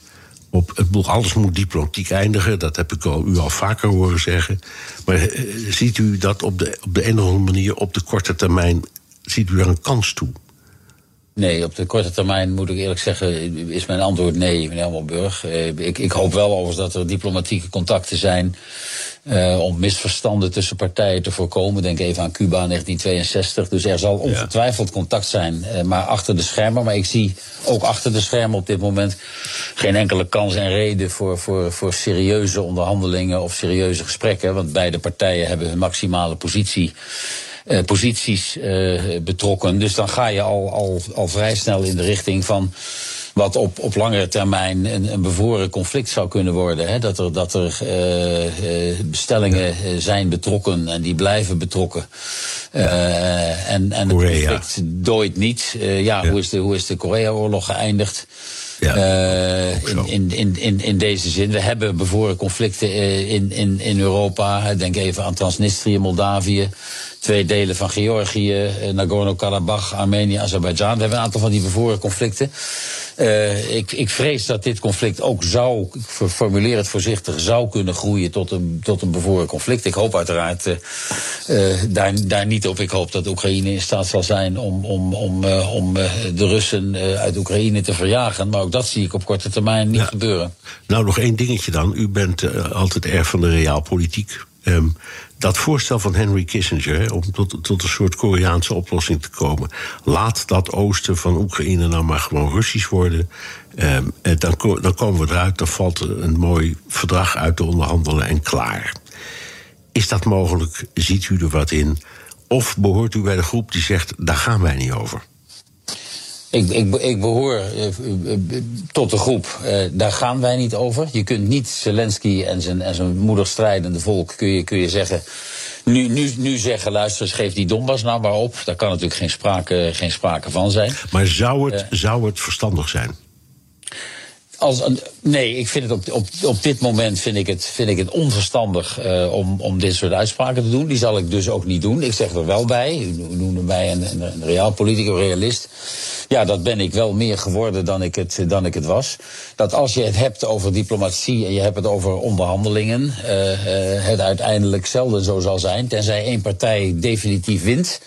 op. Het, alles moet diplomatiek eindigen, dat heb ik al, u al vaker horen zeggen. Maar uh, ziet u dat op de, op de een of andere manier op de korte termijn. Ziet u er een kans toe? Nee, op de korte termijn moet ik eerlijk zeggen, is mijn antwoord nee, meneer Hammelburg. Uh, ik, ik, hoop wel overigens dat er diplomatieke contacten zijn uh, om misverstanden tussen partijen te voorkomen. Denk even aan Cuba 1962. Dus er zal ongetwijfeld contact zijn, uh, maar achter de schermen. Maar ik zie ook achter de schermen op dit moment geen enkele kans en reden voor, voor, voor serieuze onderhandelingen of serieuze gesprekken. Want beide partijen hebben hun maximale positie uh, posities uh, betrokken. Dus dan ga je al, al, al vrij snel in de richting van wat op, op langere termijn een, een bevoren conflict zou kunnen worden. Hè? Dat er, dat er uh, bestellingen ja. zijn betrokken en die blijven betrokken. Uh, en en het conflict dooit niet. ja, ja, Hoe, is de, hoe is de Korea-oorlog geëindigd? Ja, uh, in, in, in, in, in deze zin. We hebben bevoren conflicten in, in, in Europa. Denk even aan Transnistrië, Moldavië twee delen van Georgië, eh, Nagorno-Karabakh, Armenië, Azerbeidzjan. We hebben een aantal van die bevoren conflicten. Uh, ik, ik, vrees dat dit conflict ook zou, ik formuleer het voorzichtig, zou kunnen groeien tot een, tot een bevoren conflict. Ik hoop uiteraard uh, uh, daar, daar niet op. Ik hoop dat Oekraïne in staat zal zijn om, om, om, om de Russen uit Oekraïne te verjagen. Maar ook dat zie ik op korte termijn niet ja. gebeuren. Nou, nog één dingetje dan. U bent altijd erg van de realpolitiek. Ehm, dat voorstel van Henry Kissinger om tot, tot een soort Koreaanse oplossing te komen. Laat dat oosten van Oekraïne nou maar gewoon Russisch worden. Ehm, en dan, dan komen we eruit, dan valt een mooi verdrag uit te onderhandelen en klaar. Is dat mogelijk? Ziet u er wat in? Of behoort u bij de groep die zegt: daar gaan wij niet over? Ik, ik, ik behoor eh, eh, eh, tot de groep, eh, daar gaan wij niet over. Je kunt niet Zelensky en zijn, en zijn moederstrijdende volk, kun je, kun je zeggen... Nu, nu, nu zeggen, luister eens, geef die Donbass nou maar op. Daar kan natuurlijk geen sprake, geen sprake van zijn. Maar zou het, zou het verstandig zijn? Als een, nee, ik vind het op, op, op dit moment vind ik het, vind ik het onverstandig eh, om, om dit soort uitspraken te doen. Die zal ik dus ook niet doen. Ik zeg er wel bij, u noemde mij een, een, een realpoliticus, realist. Ja, dat ben ik wel meer geworden dan ik, het, dan ik het was. Dat als je het hebt over diplomatie en je hebt het over onderhandelingen, eh, eh, het uiteindelijk zelden zo zal zijn, tenzij één partij definitief wint.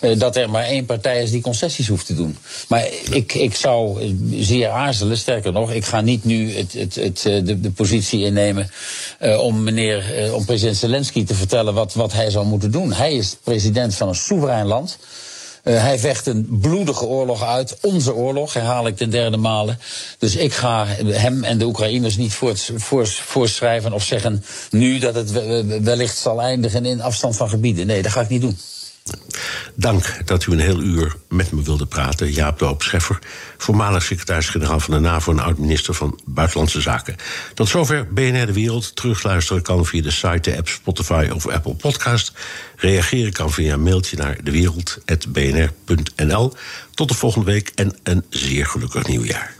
Eh, dat er maar één partij is die concessies hoeft te doen. Maar ik, ik zou zeer aarzelen, sterker nog, ik ga niet nu het, het, het, eh, de, de positie innemen eh, om, meneer, om president Zelensky te vertellen wat, wat hij zou moeten doen. Hij is president van een soeverein land. Hij vecht een bloedige oorlog uit, onze oorlog, herhaal ik ten derde male. Dus ik ga hem en de Oekraïners niet voort, voor, voorschrijven of zeggen nu dat het we- wellicht zal eindigen in afstand van gebieden. Nee, dat ga ik niet doen. Dank dat u een heel uur met me wilde praten. Jaap de Scheffer, voormalig secretaris-generaal van de NAVO... en oud-minister van Buitenlandse Zaken. Tot zover BNR De Wereld. Terugluisteren kan via de site, de app Spotify of Apple Podcast. Reageren kan via een mailtje naar dewereld.bnr.nl. Tot de volgende week en een zeer gelukkig nieuwjaar.